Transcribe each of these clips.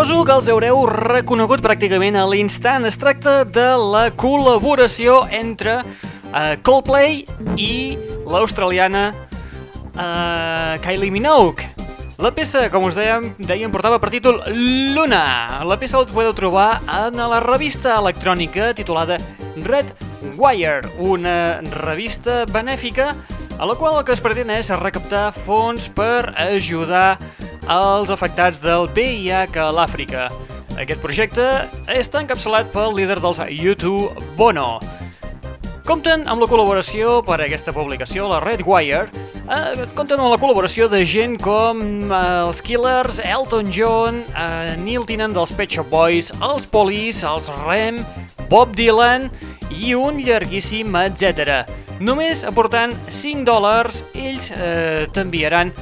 Suposo que els haureu reconegut pràcticament a l'instant. Es tracta de la col·laboració entre uh, Coldplay i l'australiana uh, Kylie Minogue. La peça, com us dèiem, dèiem, portava per títol Luna. La peça la podeu trobar en la revista electrònica titulada Red Wire, una revista benèfica a la qual el que es pretén és recaptar fons per ajudar els afectats del VIH a l'Àfrica. Aquest projecte està encapçalat pel líder dels YouTube, Bono. Compten amb la col·laboració per a aquesta publicació, la Red Wire, eh, compten amb la col·laboració de gent com eh, els Killers, Elton John, eh, Neil Tennant dels Pet Shop Boys, els Police, els Rem, Bob Dylan i un llarguíssim etc. Només aportant 5 dòlars, ells eh, t'enviaran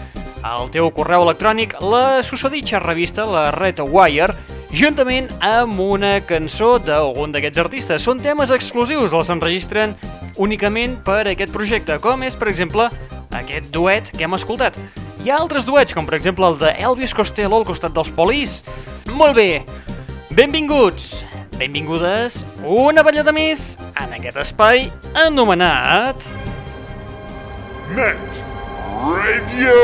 al teu correu electrònic la susoditxa revista, la Red Wire, juntament amb una cançó d'algun d'aquests artistes. Són temes exclusius, els enregistren únicament per aquest projecte, com és, per exemple, aquest duet que hem escoltat. Hi ha altres duets, com per exemple el de Elvis Costello al costat dels Polis. Molt bé, benvinguts, benvingudes, una ballada més en aquest espai anomenat... Net Radio!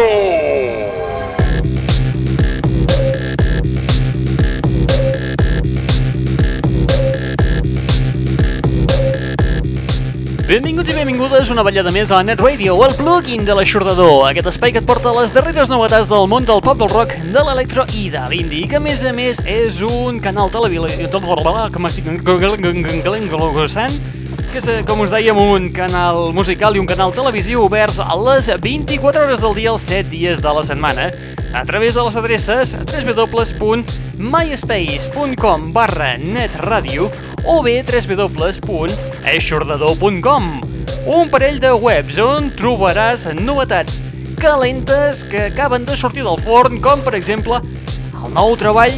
Benvinguts i benvingudes una ballada més a Net Radio, el plugin de l'aixordador, aquest espai que et porta les darreres novetats del món del pop, del rock, de l'electro i de l'indi, que a més a més és un canal televisiu m'estic golossant, que és, com us dèiem, un canal musical i un canal televisiu oberts a les 24 hores del dia, els 7 dies de la setmana, a través de les adreces www.myspace.com barra netradio o bé www.eixordador.com un parell de webs on trobaràs novetats calentes que acaben de sortir del forn, com per exemple el nou treball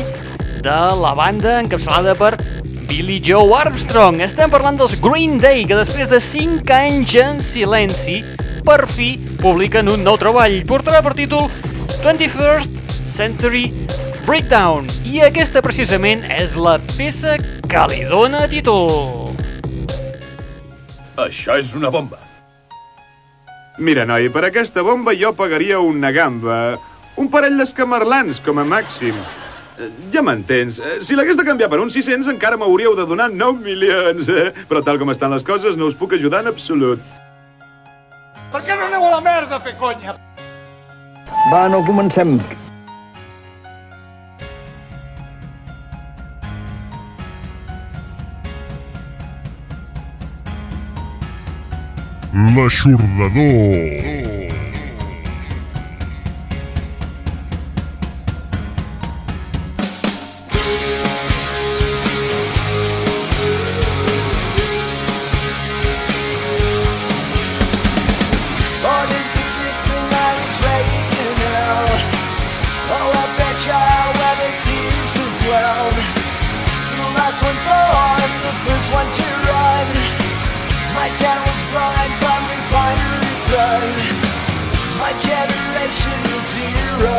de la banda encapçalada per Billy Joe Armstrong. Estem parlant dels Green Day, que després de 5 anys en silenci, per fi publiquen un nou treball. Portarà per títol 21st Century Breakdown. I aquesta precisament és la peça que li dóna títol. Això és una bomba. Mira, noi, per aquesta bomba jo pagaria una gamba. Un parell d'escamarlans, com a màxim. Ja m'entens. Eh, Si l'hagués de canviar per uns 600 encara m'hauríeu de donar 9 milions. Eh? Però tal com estan les coses no us puc ajudar en absolut. Per què no aneu a la merda a fer conya? Va, no comencem. L'aixordador. My town was. My generation zero.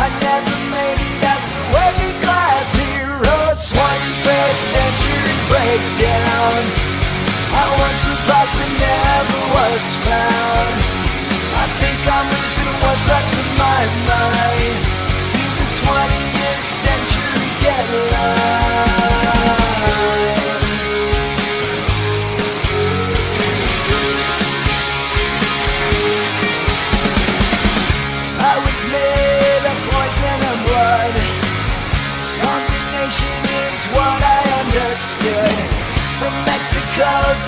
I never made it class hero. 21st century breakdown. I once was lost but never was found. I think I'm losing what's left of my mind to the 20th century deadline. close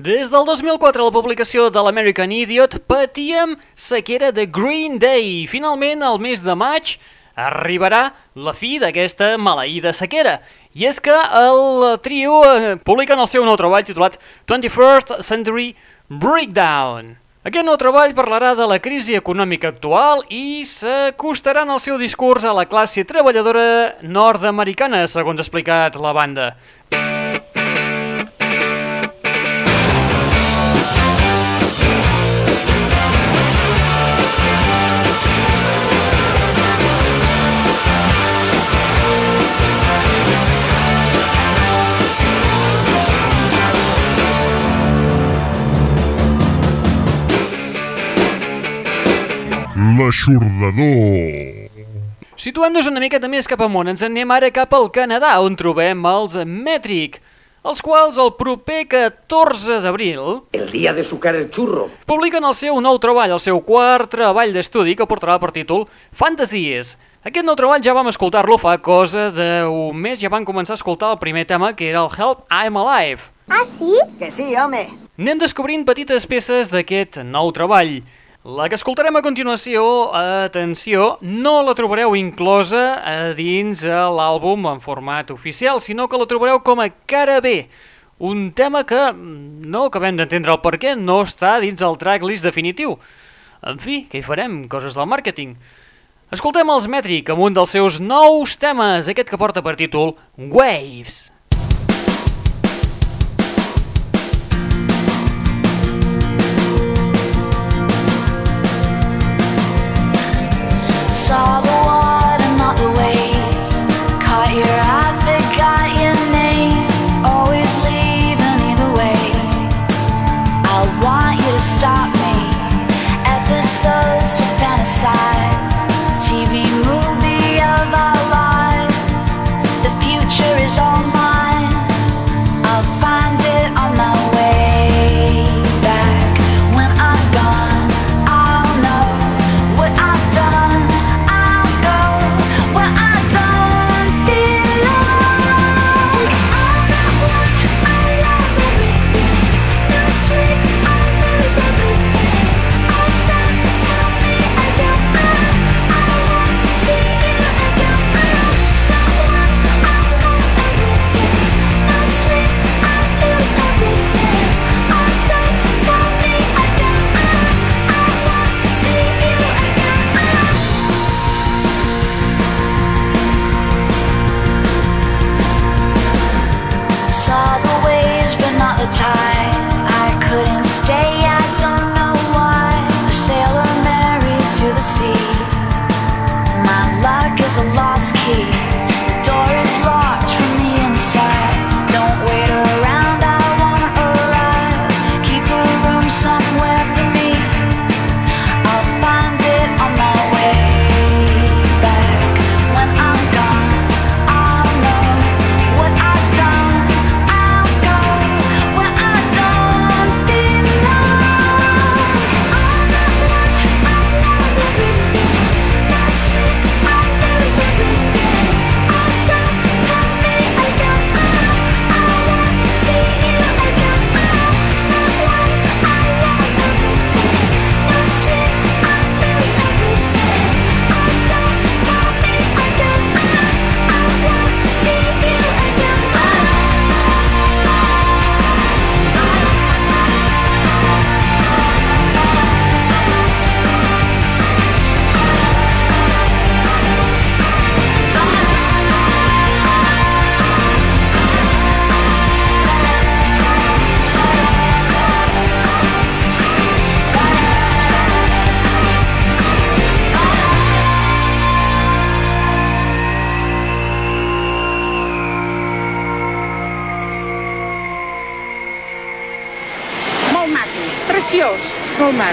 Des del 2004, la publicació de l'American Idiot, patíem sequera de Green Day. Finalment, al mes de maig, arribarà la fi d'aquesta maleïda sequera. I és que el trio eh, publiquen el seu nou treball titulat 21st Century Breakdown. Aquest nou treball parlarà de la crisi econòmica actual i s'acostarà en el seu discurs a la classe treballadora nord-americana, segons ha explicat la banda. L'aixordador. Situem-nos una miqueta més cap amunt, ens en anem ara cap al Canadà, on trobem els Metric, els quals el proper 14 d'abril El día de sucar el churro. publiquen el seu nou treball, el seu quart treball d'estudi que portarà per títol Fantasies. Aquest nou treball ja vam escoltar-lo fa cosa d'un mes, ja vam començar a escoltar el primer tema, que era el Help I'm Alive. ¿Ah, sí? Que sí, home. Anem descobrint petites peces d'aquest nou treball. La que escoltarem a continuació, atenció, no la trobareu inclosa a dins l'àlbum en format oficial, sinó que la trobareu com a cara B. Un tema que mm, no acabem d'entendre el per què no està dins el tracklist definitiu. En fi, què hi farem? Coses del màrqueting. Escoltem els Metric amb un dels seus nous temes, aquest que porta per títol Waves. Saw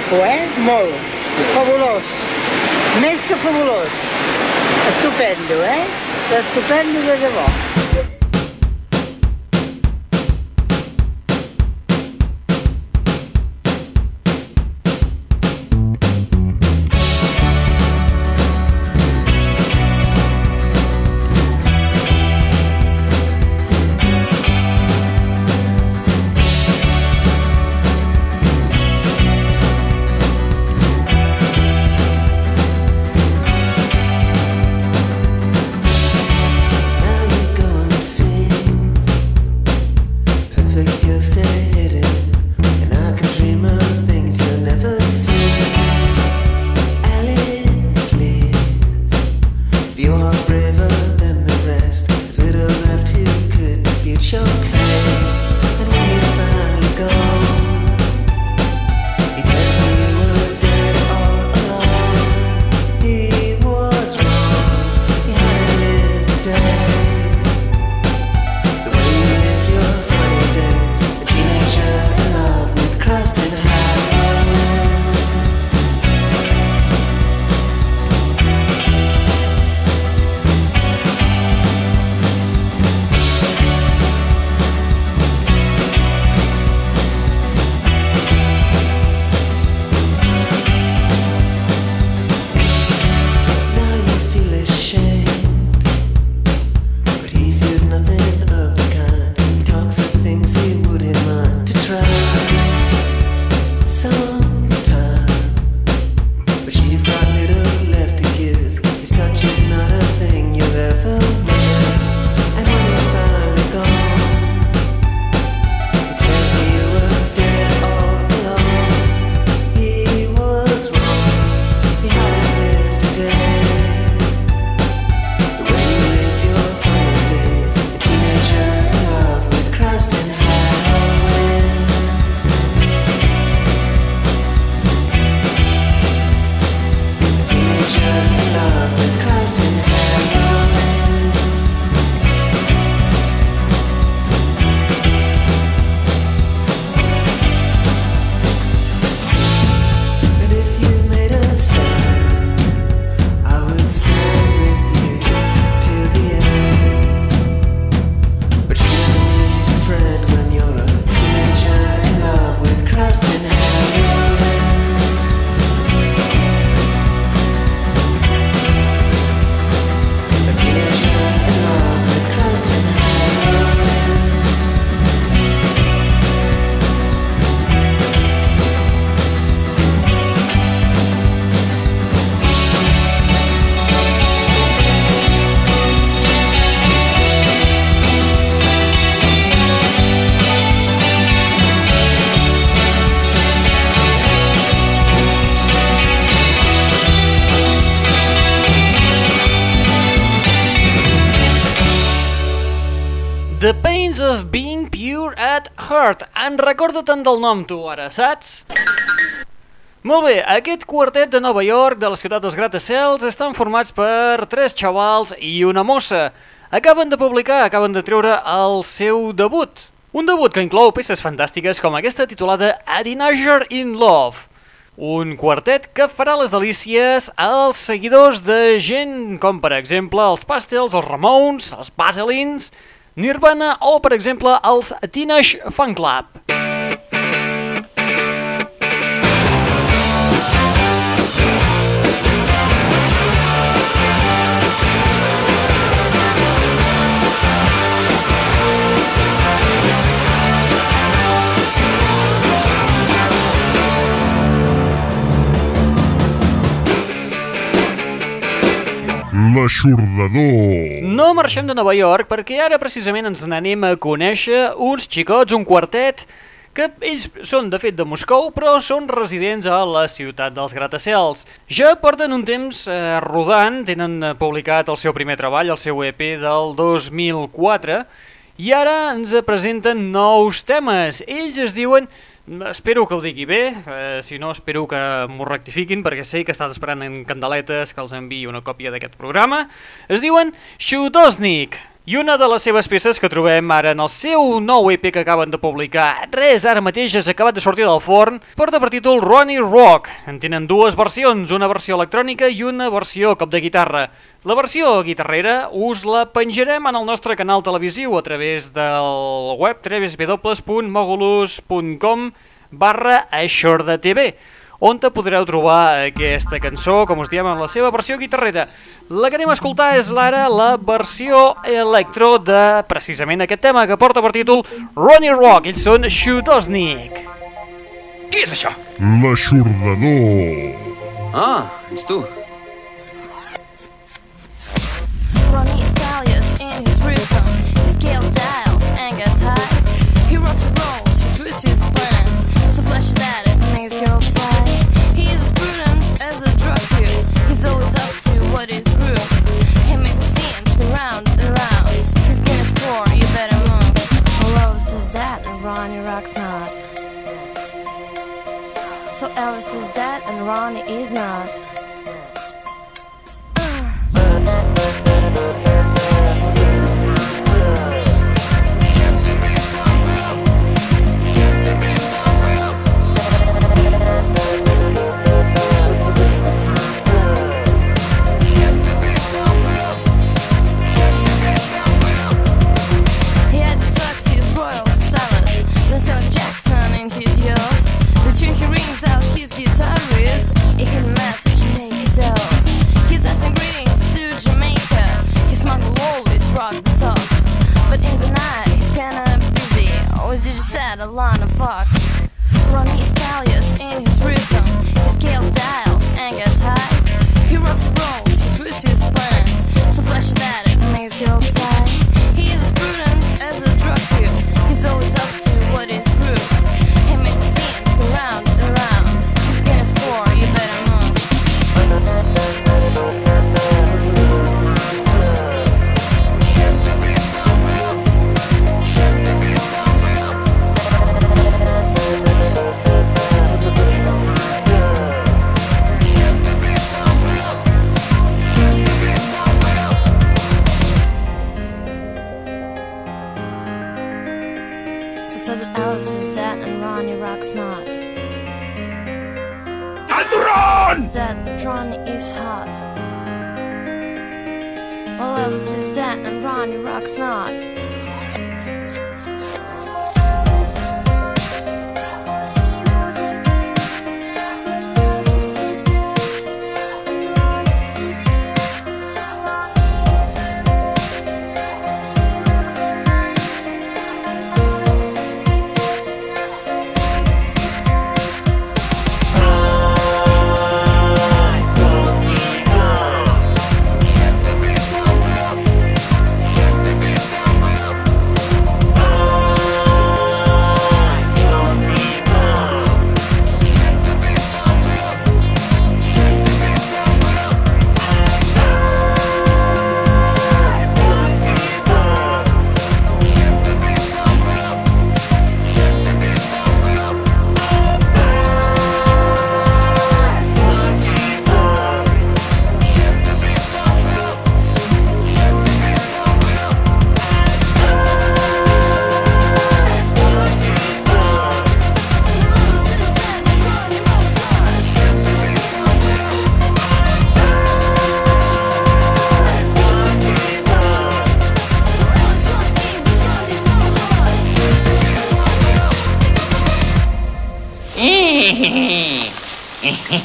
maco, eh? Molt. Fabulós. Més que fabulós. Estupendo, eh? Estupendo de debò. En recorda tant del nom tu ara, saps? Molt bé, aquest quartet de Nova York de la ciutat dels gratacels estan formats per tres xavals i una mossa. Acaben de publicar, acaben de treure el seu debut. Un debut que inclou peces fantàstiques com aquesta titulada A Teenager in Love. Un quartet que farà les delícies als seguidors de gent com, per exemple, els Pastels, els Ramones, els Baselins, Nirvana o, per exemple, els Teenage Fan Club. L'aixordador. No marxem de Nova York perquè ara precisament ens n'anem a conèixer uns xicots, un quartet, que ells són de fet de Moscou, però són residents a la ciutat dels gratacels. Ja porten un temps eh, rodant, tenen publicat el seu primer treball, el seu EP del 2004, i ara ens presenten nous temes. Ells es diuen Espero que ho digui bé, eh, si no espero que m'ho rectifiquin perquè sé que estan esperant en candeletes que els enviï una còpia d'aquest programa. Es diuen Xutosnik I una de les seves peces que trobem ara en el seu nou EP que acaben de publicar, res, ara mateix és acabat de sortir del forn, porta per títol Ronnie Rock. En tenen dues versions, una versió electrònica i una versió cop de guitarra. La versió guitarrera us la penjarem en el nostre canal televisiu a través del web www.mogulus.com barra aixordetv on te podreu trobar aquesta cançó, com us diem, en la seva versió guitarrera. La que anem a escoltar és l'ara la versió electro de precisament aquest tema que porta per títol Ronnie Rock. Ells són Shutosnik. Qui és això? L'aixordador. Ah, ets tu. Ronnie what is groove. He makes the round and round. He's gonna score, you better move. Well, Elvis is dead and Ronnie rocks not. So Elvis is dead and Ronnie is not. He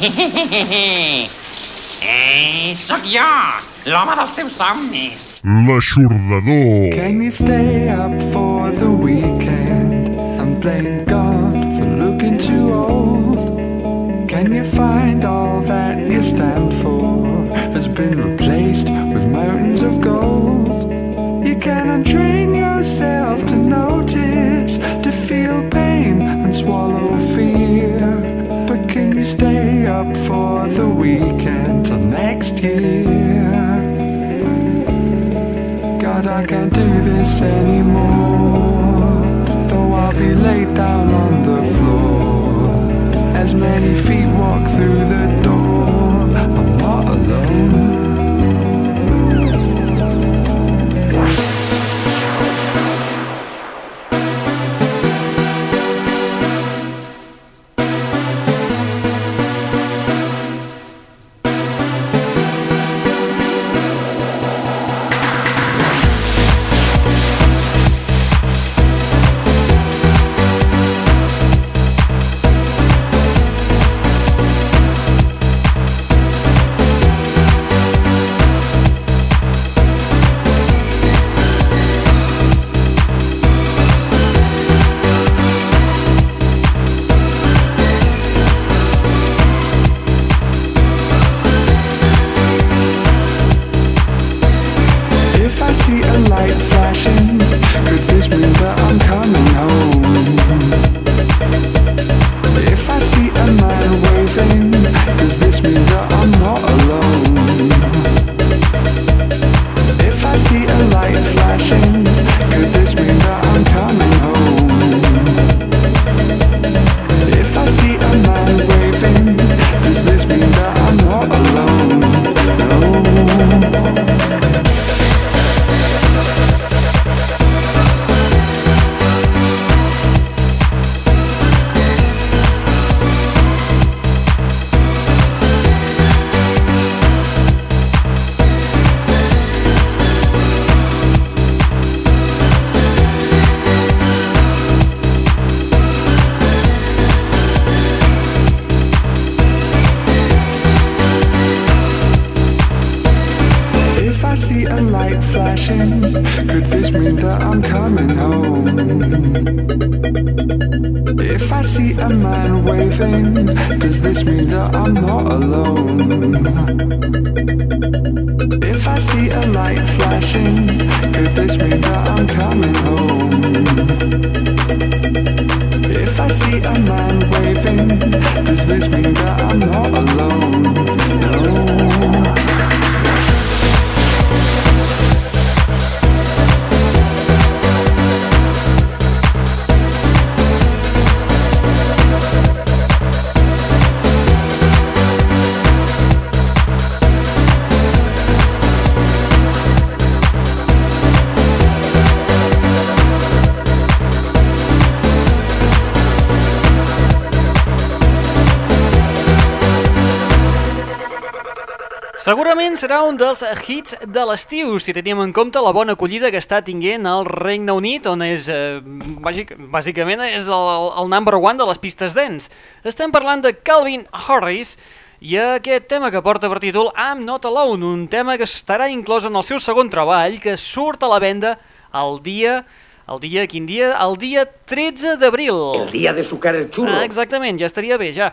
Ei, sóc jo, l'home dels teus somnis. L'aixordador. Can you stay up for the weekend and blame God for looking too old? Can you find all that you stand for has been replaced with mountains of gold? You can untrain yourself to notice, to feel pain and swallow fear. Stay up for the weekend till next year? God, I can't do this anymore. Though I'll be laid down on the floor. As many feet walk through the door, I'm not alone. See a light flashing, could this mean that I'm coming home? If I see a man waving, does this mean that I'm not alone? No. Segurament serà un dels hits de l'estiu, si tenim en compte la bona acollida que està tinguent el Regne Unit, on és, eh, bàsic, bàsicament és el, el number one de les pistes dents. Estem parlant de Calvin Harris i aquest tema que porta per títol I'm Not Alone, un tema que estarà inclòs en el seu segon treball, que surt a la venda el dia el dia, quin dia? El dia 13 d'abril. El día de sucar el churro. Ah, exactament, ja estaria bé, ja.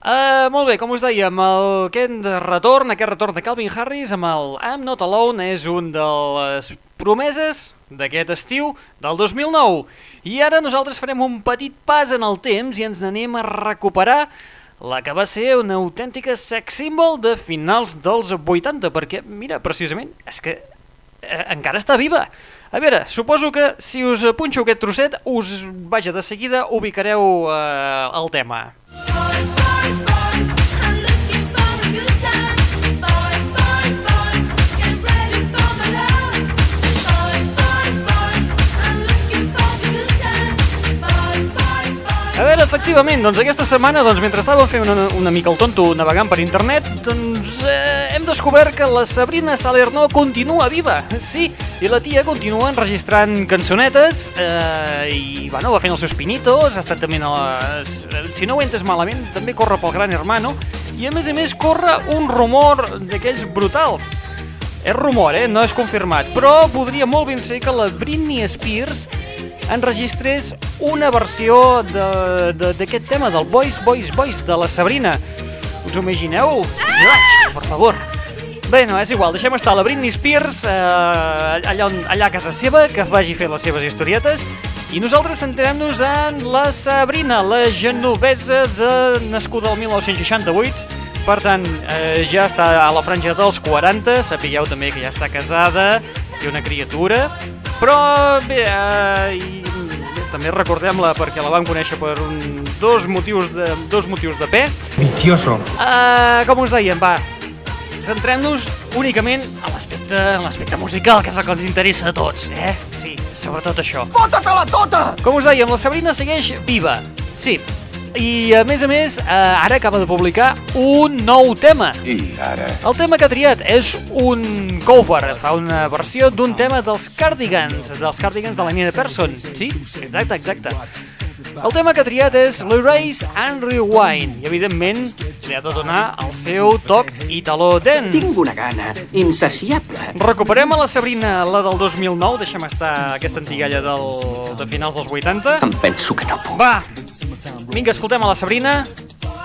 Uh, molt bé, com us dèiem, el, aquest retorn, aquest retorn de Calvin Harris amb el I'm Not Alone és un de les promeses d'aquest estiu del 2009. I ara nosaltres farem un petit pas en el temps i ens n'anem a recuperar la que va ser una autèntica sex symbol de finals dels 80, perquè, mira, precisament, és que eh, encara està viva. A veure, suposo que si us punxo aquest trosset, us, vaja, de seguida ubicareu eh, el tema. A efectivament, doncs aquesta setmana, doncs, mentre estàvem fent una, una mica el tonto navegant per internet, doncs eh, hem descobert que la Sabrina Salerno continua viva, sí, i la tia continua enregistrant cançonetes eh, i, bueno, va fent els seus pinitos, ha estat també, a les, si no ho entes malament, també corre pel Gran Hermano, i a més a més corre un rumor d'aquells brutals. És rumor, eh? no és confirmat, però podria molt ben ser que la Britney Spears enregistrés una versió de- de- d'aquest tema, del Boys, Boys, Boys, de la Sabrina. Us ho imagineu? Ah! Per favor. Bé, no, és igual, deixem estar la Britney Spears eh, allà, on, allà a casa seva, que vagi fer les seves historietes, i nosaltres centrem-nos en la Sabrina, la genovesa de nascuda el 1968, per tant, eh, ja està a la franja dels 40, sapigueu també que ja està casada, té una criatura, però bé, eh, també recordem-la perquè la vam conèixer per un, dos, motius de, dos motius de pes. Vicioso. Uh, com us dèiem, va, centrem-nos únicament a l'aspecte en l'aspecte musical, que és el que ens interessa a tots, eh? Sí, sobretot això. Fota-te-la tota! Com us dèiem, la Sabrina segueix viva, sí. I a més a més, eh, ara acaba de publicar un nou tema. I ara... El tema que ha triat és un cover, fa una versió d'un tema dels Cardigans, dels Cardigans de la Nina Persson. Sí, exacte, exacte. El tema que ha triat és l'Erase and Rewind i, evidentment, li ha de donar el seu toc italo dance. Tinc una gana insaciable. Recuperem a la Sabrina, la del 2009, deixem estar aquesta antigalla del, de finals dels 80. Em penso que no puc. Va, vinga, escoltem a la Sabrina,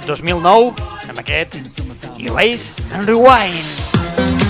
2009, amb aquest Erase and Rewind.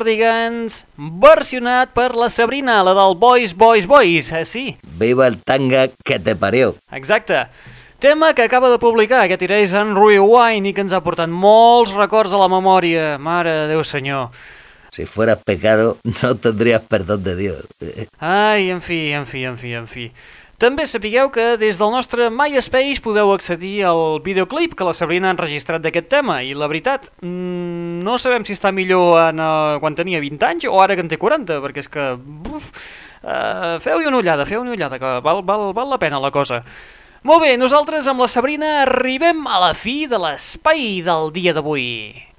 Cardigans, versionat per la Sabrina, la del Boys, Boys, Boys, eh, sí. Viva el tanga que te parió. Exacte. Tema que acaba de publicar aquest Erase en Rewind i que ens ha portat molts records a la memòria. Mare de Déu senyor. Si fueras pecado, no tendrías perdón de Dios. Ai, en fi, en fi, en fi, en fi. També sapigueu que des del nostre MySpace podeu accedir al videoclip que la Sabrina ha enregistrat d'aquest tema i la veritat, mmm, no sabem si està millor en, uh, quan tenia 20 anys o ara que en té 40, perquè és que... Uf, uh, feu-hi una ullada, feu una ullada, que val, val, val la pena la cosa. Molt bé, nosaltres amb la Sabrina arribem a la fi de l'espai del dia d'avui.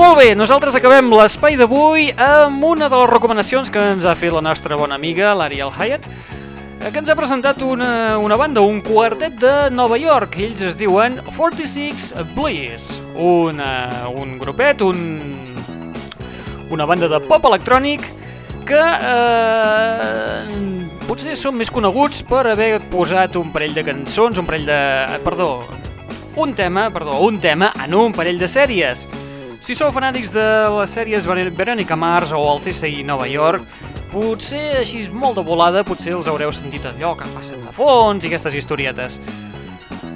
Molt bé, nosaltres acabem l'espai d'avui amb una de les recomanacions que ens ha fet la nostra bona amiga, l'Ariel Hyatt, que ens ha presentat una, una banda, un quartet de Nova York. Ells es diuen 46 Bliss, una, un grupet, un, una banda de pop electrònic que eh, potser són més coneguts per haver posat un parell de cançons, un parell de... perdó, un tema, perdó, un tema en un parell de sèries. Si sou fanàtics de les sèries Verónica Mars o el CSI Nova York, potser així molt de volada, potser els haureu sentit allò que passen de fons i aquestes historietes.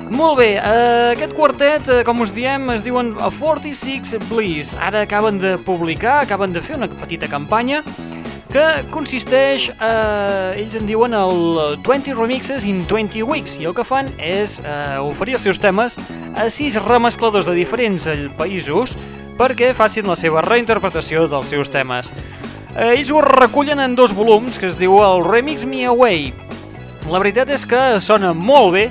Molt bé, eh, aquest quartet, eh, com us diem, es diuen 46 Bliss. Ara acaben de publicar, acaben de fer una petita campanya que consisteix, eh, ells en diuen el 20 Remixes in 20 Weeks, i el que fan és eh, oferir els seus temes a sis remescladors de diferents eh, països perquè facin la seva reinterpretació dels seus temes. Eh, ells ho recullen en dos volums que es diu el Remix Me Away. La veritat és que sona molt bé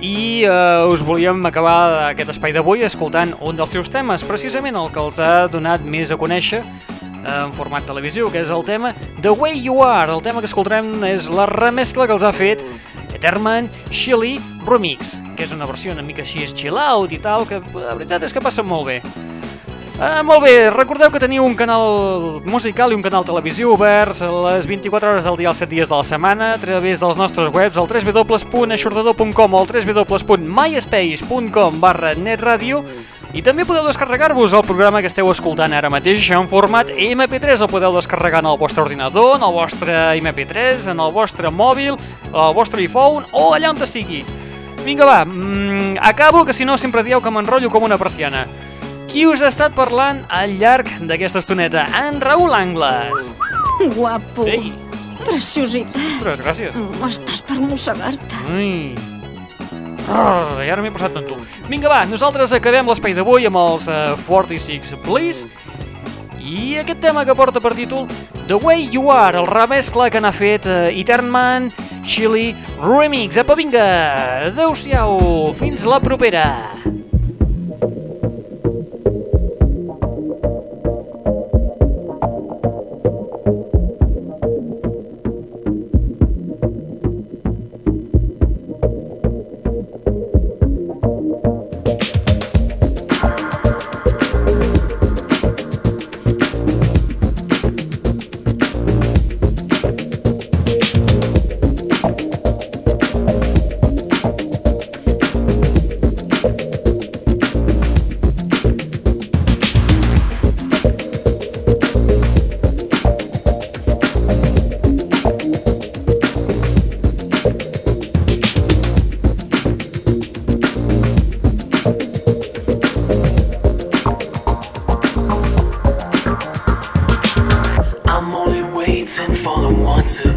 i eh, us volíem acabar aquest espai d'avui escoltant un dels seus temes, precisament el que els ha donat més a conèixer eh, en format televisiu, que és el tema The Way You Are. El tema que escoltarem és la remescla que els ha fet Etherman Chili Remix, que és una versió una mica així chill out i tal, que la veritat és que passa molt bé. Ah, molt bé, recordeu que teniu un canal musical i un canal televisiu oberts a les 24 hores del dia els 7 dies de la setmana a través dels nostres webs al www.aixordador.com o al www.myspace.com barra netradio i també podeu descarregar-vos el programa que esteu escoltant ara mateix en format MP3, el podeu descarregar en el vostre ordinador, en el vostre MP3, en el vostre mòbil, el vostre iPhone o allà on te sigui. Vinga va, mm, acabo que si no sempre dieu que m'enrotllo com una persiana. Qui us ha estat parlant al llarg d'aquesta estoneta? En Raül Angles. Guapo. Ei. Preciositat. Ostres, gràcies. Estàs per mossegar-te. Ai. Oh, I ara m'he posat tonto. Vinga, va, nosaltres acabem l'espai d'avui amb els uh, 46 Bliss i aquest tema que porta per títol The Way You Are, el remescla que n'ha fet uh, Eternman Chili Remix. Apa, vinga, adeu-siau, fins la propera. and fall and want to